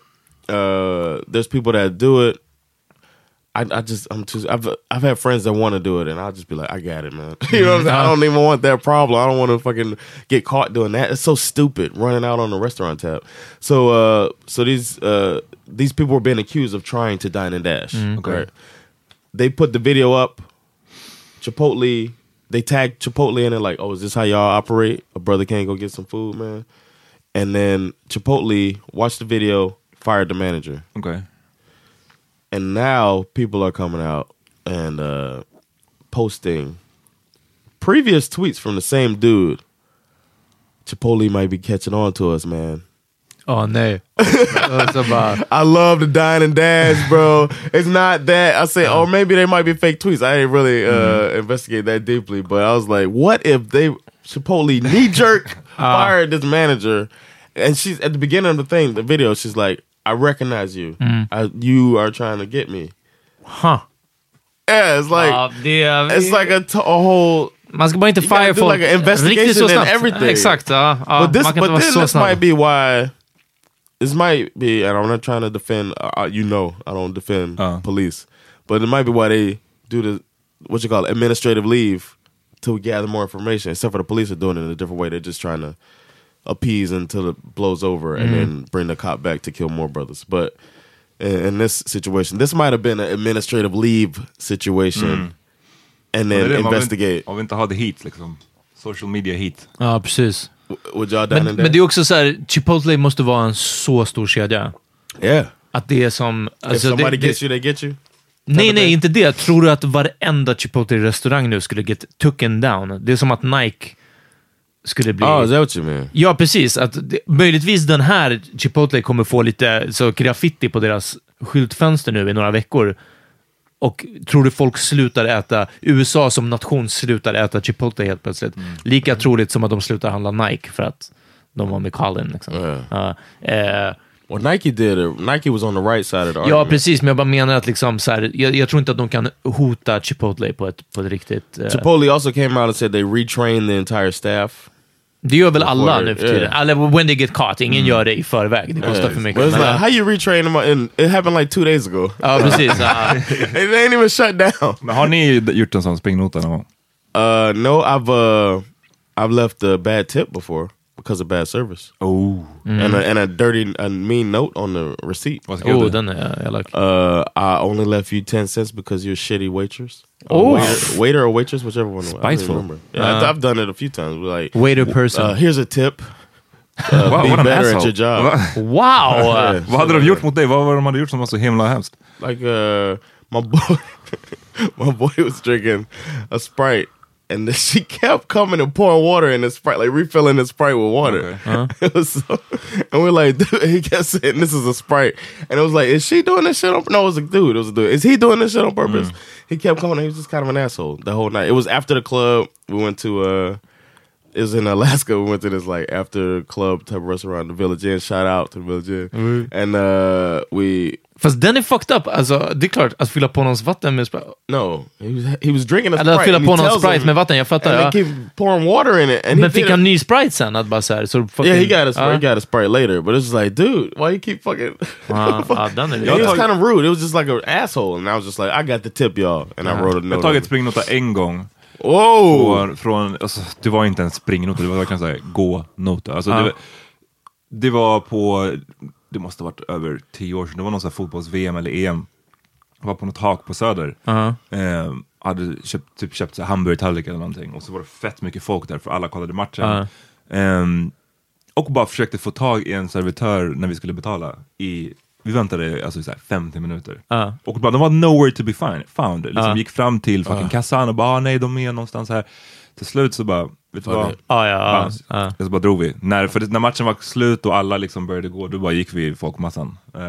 uh, there's people that do it. I, I just I'm too. I've I've had friends that want to do it, and I'll just be like, I got it, man. you know, what I'm saying? I don't even want that problem. I don't want to fucking get caught doing that. It's so stupid running out on the restaurant tab. So, uh, so these uh, these people were being accused of trying to dine and dash. Okay. Right? They put the video up. Chipotle. They tagged Chipotle in it, like, "Oh, is this how y'all operate? A brother can't go get some food, man." And then Chipotle watched the video, fired the manager Okej. And now people are coming out and uh posting previous tweets from the same dude. Chipotle might be catching on to us, man. Oh no! Och så bara, I love the dine and dash, bro. it's not that. I say, or maybe they might be fake tweets. I didn't really uh, investigate that deeply, but I was like, what if they Chipotle knee jerk fired this manager? And she's at the beginning of the thing, the video. She's like, I recognize you. I, you are trying to get me. huh. Yeah, it's like ja, det it's like a, t- a whole. man ska bara inte fire folk like an investigation riktigt så and everything. Exakt, ja. ja but this, man kan but inte vara så this snabb. might be why. This might be, and I'm not trying to defend. Uh, you know, I don't defend Uh. police, but it might be why they do the what you call it, administrative leave to gather more information. Except for the police are doing it in a different way. They're just trying to appease until it blows over, and then bring the cop back to kill more brothers. But in, in this situation, this might have been an administrative leave situation, and Det är then det, vill investigate. Man vill inte ha the heat liksom. Social media heat. Ja, precis. Would y'all done Men, in men det är också så här, Chipotle måste vara en så stor kedja. Yeah. Att det är som... If Alltså, somebody det, gets det, you, they get you. nej, nej, inte det. Tror du att varenda Chipotle-restaurang nu skulle get taken down? Det är som att Nike skulle bli... Oh, is that what you mean? Ja, precis. Att det, möjligtvis den här Chipotle kommer få lite så graffiti på deras skyltfönster nu i några veckor. Och tror du folk slutar äta, USA som nation slutar äta Chipotle helt plötsligt? Lika troligt som att de slutar handla Nike för att de var med Colin. Liksom. Ja. Ja, eh, Well, Nike did it. Nike was on the right side of the ja, argument. precis, men jag bara menar att liksom, så här, jag, jag tror inte att de kan hota Chipotle på ett, på ett riktigt... eh, Chipotle also came out and said they retrained the entire staff. Det gör väl alla nu för tiden? yeah. Eller when they get caught. Ingen gör det i förväg. Det kostar Yeah. för mycket. But it's Men, like, how you retrain them? And it happened like two days ago. Ja, precis. Ja. they ain't even shut down. Men har ni gjort en sån springnota någon gång? Uh, no, I've uh, I've left a bad tip before because of bad service Oh. and a, and a dirty, a mean note on the receipt. Vad skrev Oh, du? den är elak. Uh, I only left you ten cents because you're a shitty waitress. Or Oh. waiter, waiter or waitress, whichever one. I don't Spiteful. remember. Yeah, I've, I've done it a few times. We're Like, Waiter person. uh, here's a tip. Uh, Wow, be what an better at asshole. your job. Va? wow! Yeah. Vad hade de gjort mot dig? Vad var det de hade gjort som var så himla hemskt? like uh my boy my boy was drinking a sprite and then she kept coming and pouring water in the sprite like refilling the sprite with water. Okay. it was so, and we're like dude he kept saying this is a sprite. And it was like is she doing this shit on no it was a dude it was a dude. Is he doing this shit on purpose? He kept coming he was just kind of an asshole the whole night. It was after the club we went to uh it was in Alaska. We went to this like after club type of restaurant, the Village Inn. Shout out to the Village Inn. Mm-hmm. And uh, we Fast den är fucked up. Alltså, det är klart, att fylla på någons vatten med Sprite. No, he was he was drinking a Eller sprite. att fylla and på he någon tells Sprite him- med vatten, jag fattar. And Ja. keep pouring water in it. And Men he fick did han ny Sprite sen? Att bara så här, så fucking, Yeah, he got a Ja. he got a sprite later, but it's just like, dude, why you keep fucking? Ja, ja, den är It was kind of rude. It was just like an asshole, and I was just like, I got the tip, y'all, and I wrote a Jag har note. tagit on it. springnota en gång. Whoa! Från, från, alltså, det var inte en springnota, det var verkligen såhär gå-nota. Alltså, Ja. det, var- det var på, det måste ha varit över tio år sedan, det var någon fotbolls-VM eller EM. Jag var på något hak på Söder. Ja. Eh, hade köpt, typ köpt hamburgertallrik eller någonting och så var det fett mycket folk där för alla kollade matchen. Ehm, och bara försökte få tag i en servitör när vi skulle betala. I, vi väntade alltså, så här 50 minuter. Ja. Och bara, de var nowhere to be find, found. Liksom, Ja. Gick fram till fucking kassan och bara, ah, nej de är någonstans här. Till slut så bara, vet du vad? Ja, ja, ja. Så bara drog vi. När, för när matchen var slut och alla liksom började gå, då bara gick vi i folkmassan. Ehm,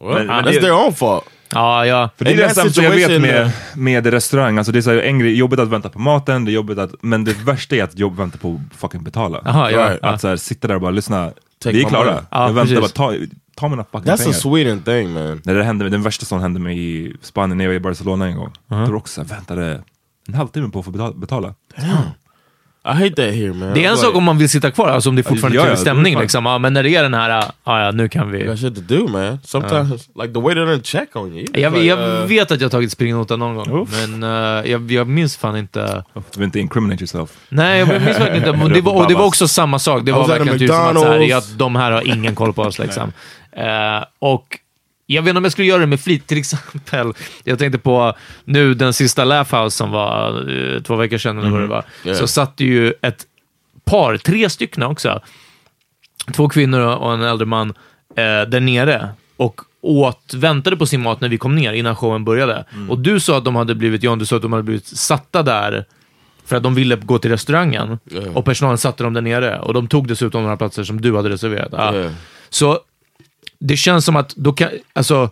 Well, Men- men that's det- their own fault. Ja, ja. För det är det sämsta jag vet situation, med, uh, med restaurang. Alltså det är så här, en grej, jobbigt att vänta på maten, det är jobbigt att, men det värsta är att jobb, vänta på att fucking betala. Aha, ja, Right. Att så här, sitta där och bara lyssna, Take vi är klara. Ja, jag väntar bara, precis. ta, ta mina fucking That's a pengar. Sweden thing, man. När det hände, den värsta som hände mig i Spanien när jag var i Barcelona en gång. Då var det också väntade en halvtimme på att få betala. betala. I hate that here, man. Det är en Like, sak om man vill sitta kvar, alltså om det är fortfarande Ja, ja, trevlig stämning. är Liksom. Ja, men när det är den här, ja, ja, nu kan vi... got shit to do, man. Sometimes, like the waiter doesn't check on you. Jag, Like, jag uh, vet att jag har tagit springnota någon gång, Uff. men eh, jag, jag minns fan inte. Du vill inte incriminate yourself. Nej, jag minns verkligen inte. Och det, var, och det var också samma sak. Det var a verkligen typ som att så här, ja, de här har ingen koll på oss. Liksom. Eh, och jag vet inte om jag skulle göra det med flit. Till exempel, jag tänkte på nu den sista Laugh House som var eh, två veckor sedan, eller vad det var. Yeah. Så satt ju ett par, tre stycken också, två kvinnor och en äldre man, eh, där nere och åt, väntade på sin mat när vi kom ner innan showen började. Och du sa att de hade blivit, John, du sa att de hade blivit satta där för att de ville gå till restaurangen. Och personalen satte dem där nere. Och de tog dessutom några platser som du hade reserverat. Ja. Yeah. Så det känns som att då kan, alltså,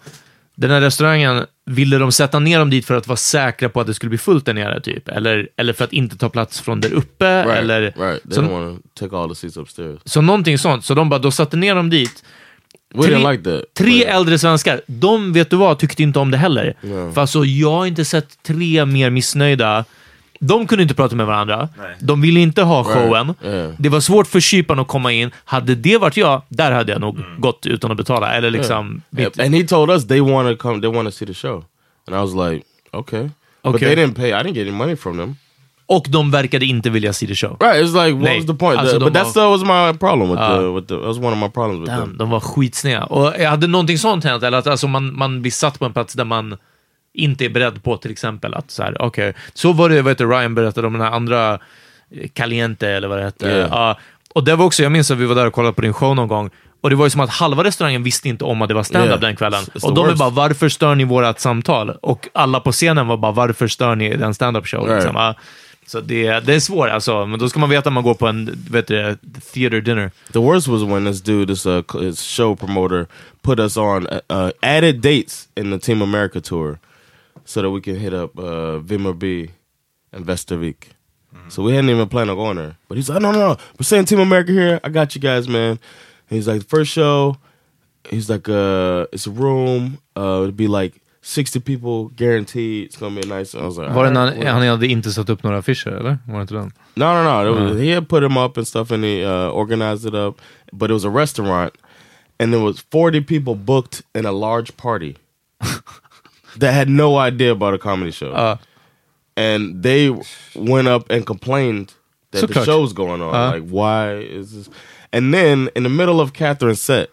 den här restaurangen, ville de sätta ner dem dit för att vara säkra på att det skulle bli fullt där nere? Typ? Eller, eller för att inte ta plats från där uppe? Right, Eller, right. They så, don't want to take all the seats upstairs. så någonting sånt. Så de bara, då satte ner dem dit. We didn't like that. Tre But- äldre svenskar, de vet du vad, tyckte inte om det heller. Ja. För alltså, jag har inte sett tre mer missnöjda. De kunde inte prata med varandra. De ville inte ha showen. Yeah. Det var svårt för kyparen att komma in. Hade det varit jag, där hade jag nog gått utan att betala. Eller liksom... Yeah, And he told us they want to come. They want to see the show, and I was like, okay. But Okay. they didn't pay. I didn't get any money from them. Och de verkade inte vilja see the show. Right? It's like, what Nej. was the point? Alltså, The- but that var- still was my problem with Ja. the. With the that was one of my problems with Damn, them. de var skitsneda. Och hade någonting sånt hänt, eller att alltså man, man blir satt på en plats där man inte är beredd på till exempel att så här, okej, så var det, vad heter Ryan berättade om den här andra eh, Caliente eller vad det hette. Yeah. Ja, och det var också, jag minns att vi var där och kollade på din show någon gång, och det var ju som att halva restaurangen visste inte om att det var stand-up Yeah. den kvällen. It's Och de worst. bara, varför stör ni vårat samtal? Och alla på scenen var bara, varför stör ni den stand-up show? Right. Liksom. Ja, Så det, det är svårt alltså, men då ska man veta att man går på en, vet du, theater dinner. The worst was when this dude, this uh, show promoter, put us on uh, uh, added dates in the Team America tour, so that we can hit up uh, Vimmerby and Västervik. So we hadn't even planned on going there. But he's like, no, no, no, we're saying Team America here. I got you guys, man. And he's like, the first show, he's like, uh, it's a room. Uh, it'd be like 60 people guaranteed. It's gonna be a nice. I was like, Var det "All right, när well." han hade inte satt upp några affischer, eller? Var det inte den? No, no, no. It was, He had put him up and stuff, and he uh, organized it up. But it was a restaurant, and there was forty people booked in a large party that had no idea about a comedy show. Uh, and they went up and complained that the Såklart. show's going on. Uh. like, why is this? And then in the middle of Catherine's set,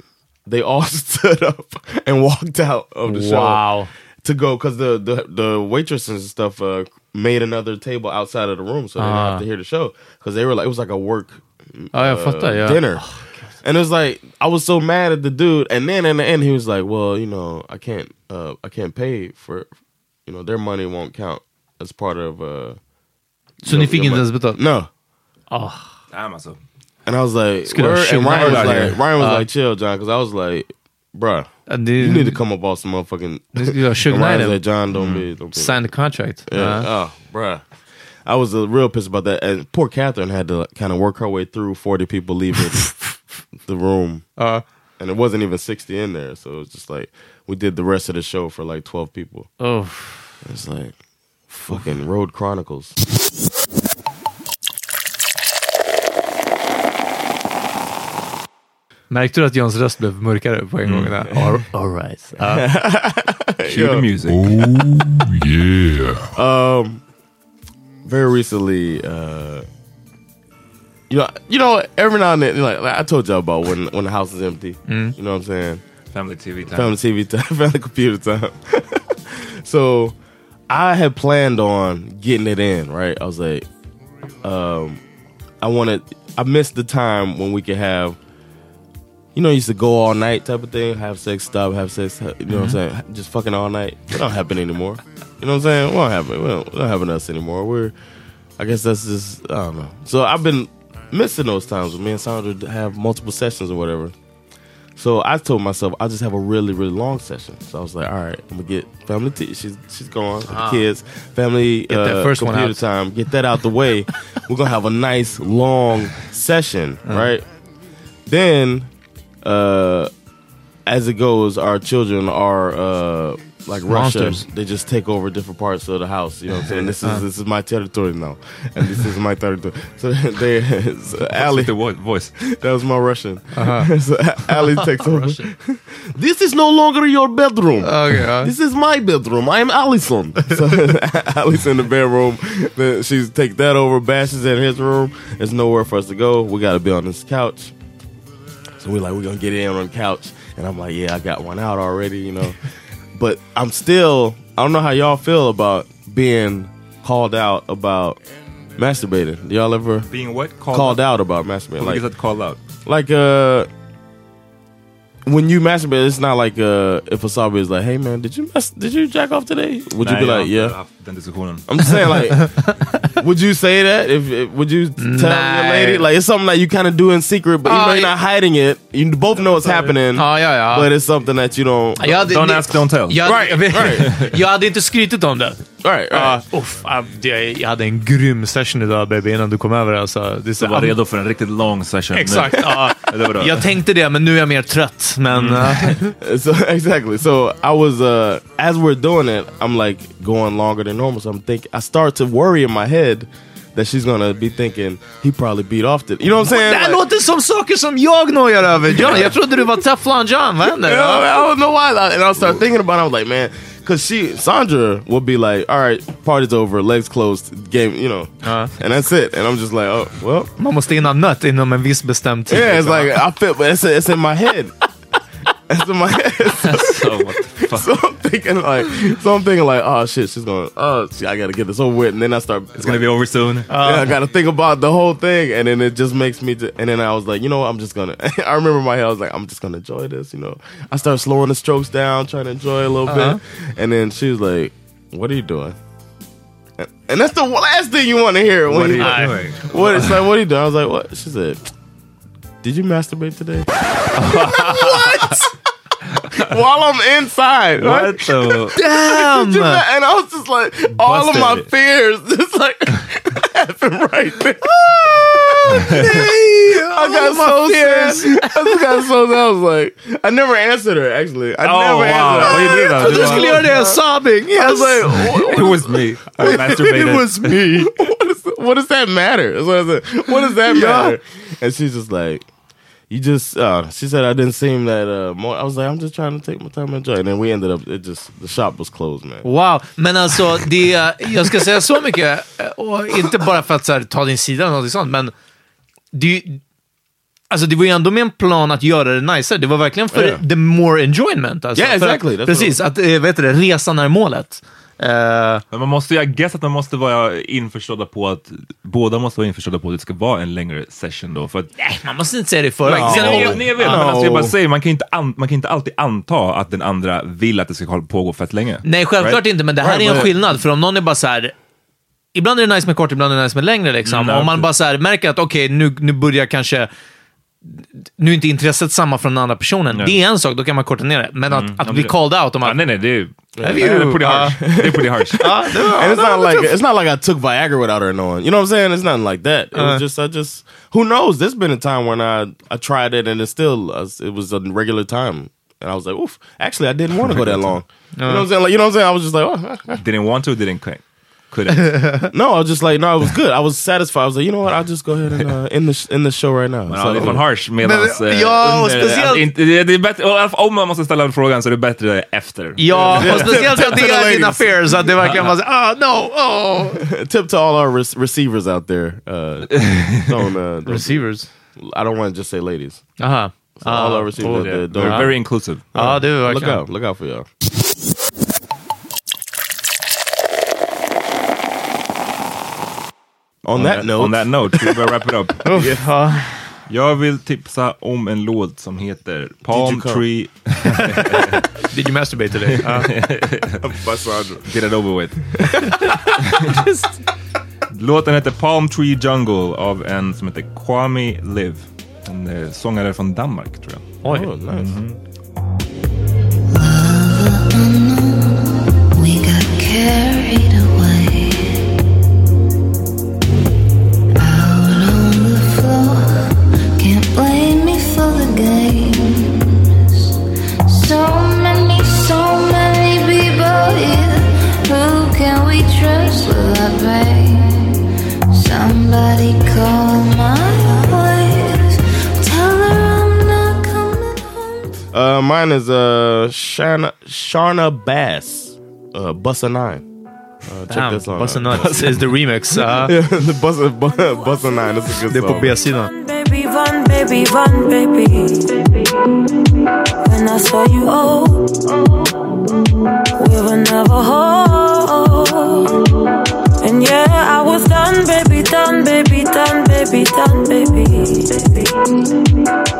they all stood up and walked out of the show wow. to go because the, the the waitresses and stuff uh, made another table outside of the room so they didn't have Ah. to hear the show because they were like it was like a work jag uh. Ja. dinner. And it was like I was so mad at the dude, and then in the end he was like, "Well, you know, I can't, uh, I can't pay for, you know, their money won't count as part of." Uh, Så ni fick inte ens betalt? No, Oh. Damn, alltså. and I was like, "Word?" and shit Ryan was like, here. Ryan was Uh. like, "Chill, John," because I was like, "Bruh, Det, you need to come up off some motherfucking." Ni skulle ha And Ryan Knight was like, "John, don't be, don't be." signed the contract. Yeah. Ja. Oh, bruh. I was uh, real pissed about that. And poor Catherine had to kind of work her way through 40 people leaving the room. Ja. And it wasn't even 60 in there. So it was just like, we did the rest of the show for like 12 people. Oh. It's like, fucking Road Chronicles. Märkte du att Johns röst blev mörkare på en gång? Där? All, all right. Ja. Cue the music. Yeah. Um, very recently, uh, you know, you know, every now and then, like, like I told y'all about when when the house is empty. You know what I'm saying? Family TV time. family TV time, family computer time. so I had planned on getting it in, right? I was like, um, I wanted, I missed the time when we could have, you know, used to go all night type of thing, have sex, stop, have sex, you know what I'm saying? Just fucking all night. It don't happen anymore. You know what I'm saying? It won't happen. We don't, it don't happen to us anymore. We're, I guess that's just, I don't know. So I've been missing those times with me and Sandra have multiple sessions or whatever. So I told myself I'll just have a really, really long session. So I was like, all right, I'm gonna get family tea. She's she's gone with the kids. Family Get that uh, first one computer out. time. Get that out the way. We're gonna have a nice long session, right? Then, uh, as it goes, our children are uh, like Monsters. Russia. They just take over different parts of the house. You know what I'm saying? This is uh. this is my territory now, and this is my territory. So they, so Ali, the voice. that was my Russian. Uh-huh. so Ali takes over. this is no longer your bedroom. Okay, ja. This is my bedroom. I am Allison. So Ali's in the bedroom. Then she's take that over. Bash is in his room. There's nowhere for us to go. We got to be on this couch. So we're like, we're gonna get in on the couch, and I'm like, yeah, I got one out already, you know. But I'm still, I don't know how y'all feel about being called out about masturbating. Do y'all ever Being what? Called, called out about masturbating? Like, that called out? like uh when you masturbate, it's not like uh, if Wasabi is like, "Hey man, did you mas- did you jack off today?" Would you be har like, "Yeah"? Den diskussionen. I'm just saying, like, would you say that? If, if would you tell your Nej. lady like it's something that you kind of do in secret, but Ah, though you're yeah. not hiding it, you both know it's happening. Ja, ja, ja. But it's something that you don't. Jag hade, Don't ask, don't tell. Jag, Right, right. jag hade inte skrytit om det. Right, right. Uh, uff, uh, det- jag hade en grym session idag baby innan du kom över. Alltså. Det så, Du var redo för en riktigt lång session. Exakt. bra. jag tänkte det, men nu är jag mer trött. Men, Mm. uh, so exactly. So I was uh as we're doing it, I'm like going longer than normal. So I'm thinking, I start to worry in my head that she's gonna be thinking he probably beat off the. You know what I'm saying? det här Like- låter som saker som jag nojar över. John, jag trodde du var Teflon John. Vad händer? I don't know why. And I start thinking about it. I was like, man, because she, Sandra, would be like, all right, party's over, legs closed, game, you know, and that's it. And I'm just like, oh, well, Man måste hinna nött inom en viss bestämd tid. yeah, it's like, I feel, but it's, it's in my head. It's in my head. So, fuck? so I'm thinking like, so I'm thinking like, oh shit, she's going, oh, shit, I gotta get this over with. And then I start, It's gonna be over soon. yeah, I oh. gotta think about the whole thing, and then it just makes me. To, and then I was like, you know what? I'm just gonna. I remember my head, I was like, I'm just gonna enjoy this. You know, I start slowing the strokes down, trying to enjoy a little uh-huh. bit, and then she was like, "What are you doing?" And, and that's the last thing you want to hear. When What are you, you doing? what? It's like, what are you doing? I was like, what? She said, "Did you masturbate today?" what? While I'm inside, right? What the... Damn! And I was just like, all of my Busted. fears just like happened right there. I got so sad. I just got so sad. I was like, I never answered her actually. I Oh, never wow. answered her. gjorde du då? Du Du skulle bara, göra sobbing. I was like, what, It was me. I masturbated. it was me. What, is, what does that matter? That's what I said. What does that matter? And she's just like, you just. Uh, she said I didn't seem that. Uh, more. I was like, I'm just trying to take my time and enjoy. And then we ended up. It just the shop was closed, man. Wow, men alltså det, jag ska säga så mycket, och inte bara för att här, ta din sida eller något sånt, men det, alltså, det var ju ändå med en plan att göra det nicer. Det var verkligen för Yeah. the more enjoyment. Alltså. Yeah, att- exactly. That's Precis, att vet du resan är målet. Eh, Men man måste, jag guess att man måste vara införstådda på att båda måste vara införstådda på att det ska vara en längre session då. För att, nej, man måste inte säga det i förväg. Sen- nej, nej, jag vet, men No. alltså, jag bara säger, man kan, inte an, man kan inte alltid anta att den andra vill att det ska hålla- pågå fett länge. Nej, självklart Right? inte, men det här Right, är en but- skillnad. För om någon är bara så här. Ibland är det nice med kort, ibland är det nice med längre. Liksom. Mm, om man bara så här, märker att okej, nu, nu börjar kanske... Nu är inte intresset samma från den andra personen. Nej. Det är en sak, då kan man korta ner det. Men att, att bli called out om Ja, att... nej, nej, det är, Have det är you- pretty harsh. Det är pretty harsh. and it's not like it's not like I took Viagra without her knowing. You know what I'm saying? It's nothing like that. It was just I just who knows. There's been a time when I I tried it and it still uh, it was a regular time, and I was like, oof. Actually, I didn't want to go that long. You know what I'm saying? Like you know what I'm saying? I was just like, oh. Didn't want to, didn't quit. Couldn't. no, I was just like, no, it was good. I was satisfied. I was like, you know what? I'll just go ahead and uh, end the sh- end the show right now. Men ja, det är fan harsh medans... Men, eh, ja, och under- speciellt- alltså, inte- det det är bättre, i alla fall om man måste ställa en frågan så är det bättre efter. Ja, och speciellt att det To the är dina ladies. fears. Att det verkligen var så ah no, oh. Tip to all our re- receivers out there. Uh, don't, uh, don't- Receivers. I don't want to just say ladies. Aha. So all our receivers out Yeah, there. they're very inclusive. Ja, det är look verkligen. out! Look out for y'all. On that note, On that note, we börjar wrap it up. Ja. Jag vill tipsa om en låt som heter Palm come? Tree... Did you masturbate today? Sandra. Get it over with. Låten heter Palm Tree Jungle av en som heter Kwame Liv. En eh, sångare från Danmark tror jag. Oj. Oh, nice. We got carried Uh, mine is uh Shana Sharna Bass, uh Bussa Nine. Uh, check Damn, this song. Busta out. Nuts is the remix. Ja. the Bussa Bu- Bussa Nine. That's a good Det är på song. B-sidan. Baby, run, baby, run, baby. When I saw you, oh, we were never whole. And yeah, I was done, baby, done, baby, done, baby, done, baby.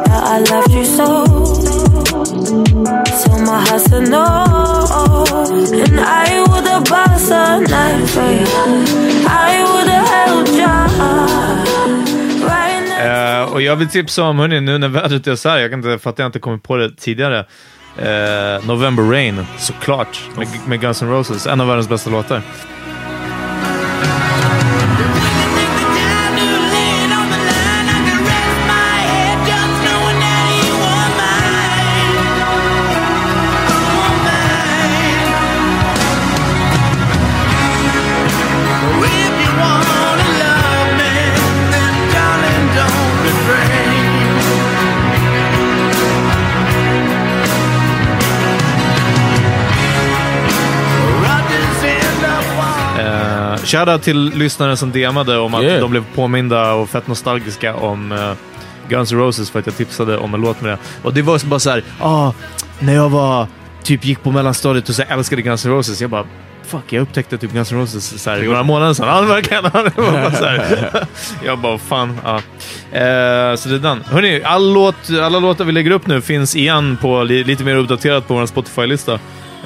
Now I left you so. so my heart said no. And I would have bought a night for you. I would have held you. Eh, och jag vill tipsa om, hörni, nu när vädret är så här, jag kan inte fatta att jag inte kommit på det tidigare. Eh, November Rain, såklart, med, med Guns N' Roses. En av världens bästa låtar. Shoutout till lyssnaren som DMade om att Yeah. de blev påminda och fett nostalgiska om eh, Guns N' Roses för att jag tipsade om en låt med det. Och det var bara så här, ah, när jag var, typ gick på mellanstadiet och så älskade Guns N' Roses, jag bara Fuck, jag upptäckte typ Guns N' Roses så några månader sedan. Ja, verkligen. Bara så här. jag bara, fan. Ja. Eh, så det är den. Hörrni, all låt, alla låtar vi lägger upp nu finns igen på li, lite mer uppdaterat på vår Spotify-lista.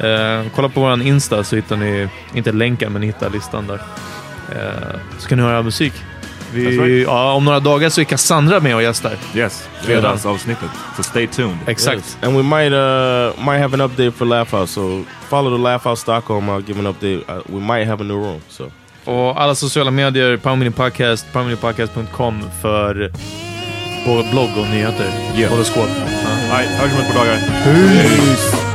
Eh, kolla på vår Insta så hittar ni, inte länken, men ni hittar listan där. Eh, så kan ni höra musik. Vi, right. ja, om några dagar så är Cassandra med och gästar. Yes, fredagsavsnittet. Så stay tuned. Exakt. Yes. And we might uh might have an update for Laugh House. So follow the Laugh House Stockholm. I'll give an update. Uh, we might have a new room. So Och alla sociala medier, Powermini Podcast, powerminipodcast.com för både blogg och nyheter. Yeah. Horoskop. Ja. Nej, hörs om ett par dagar.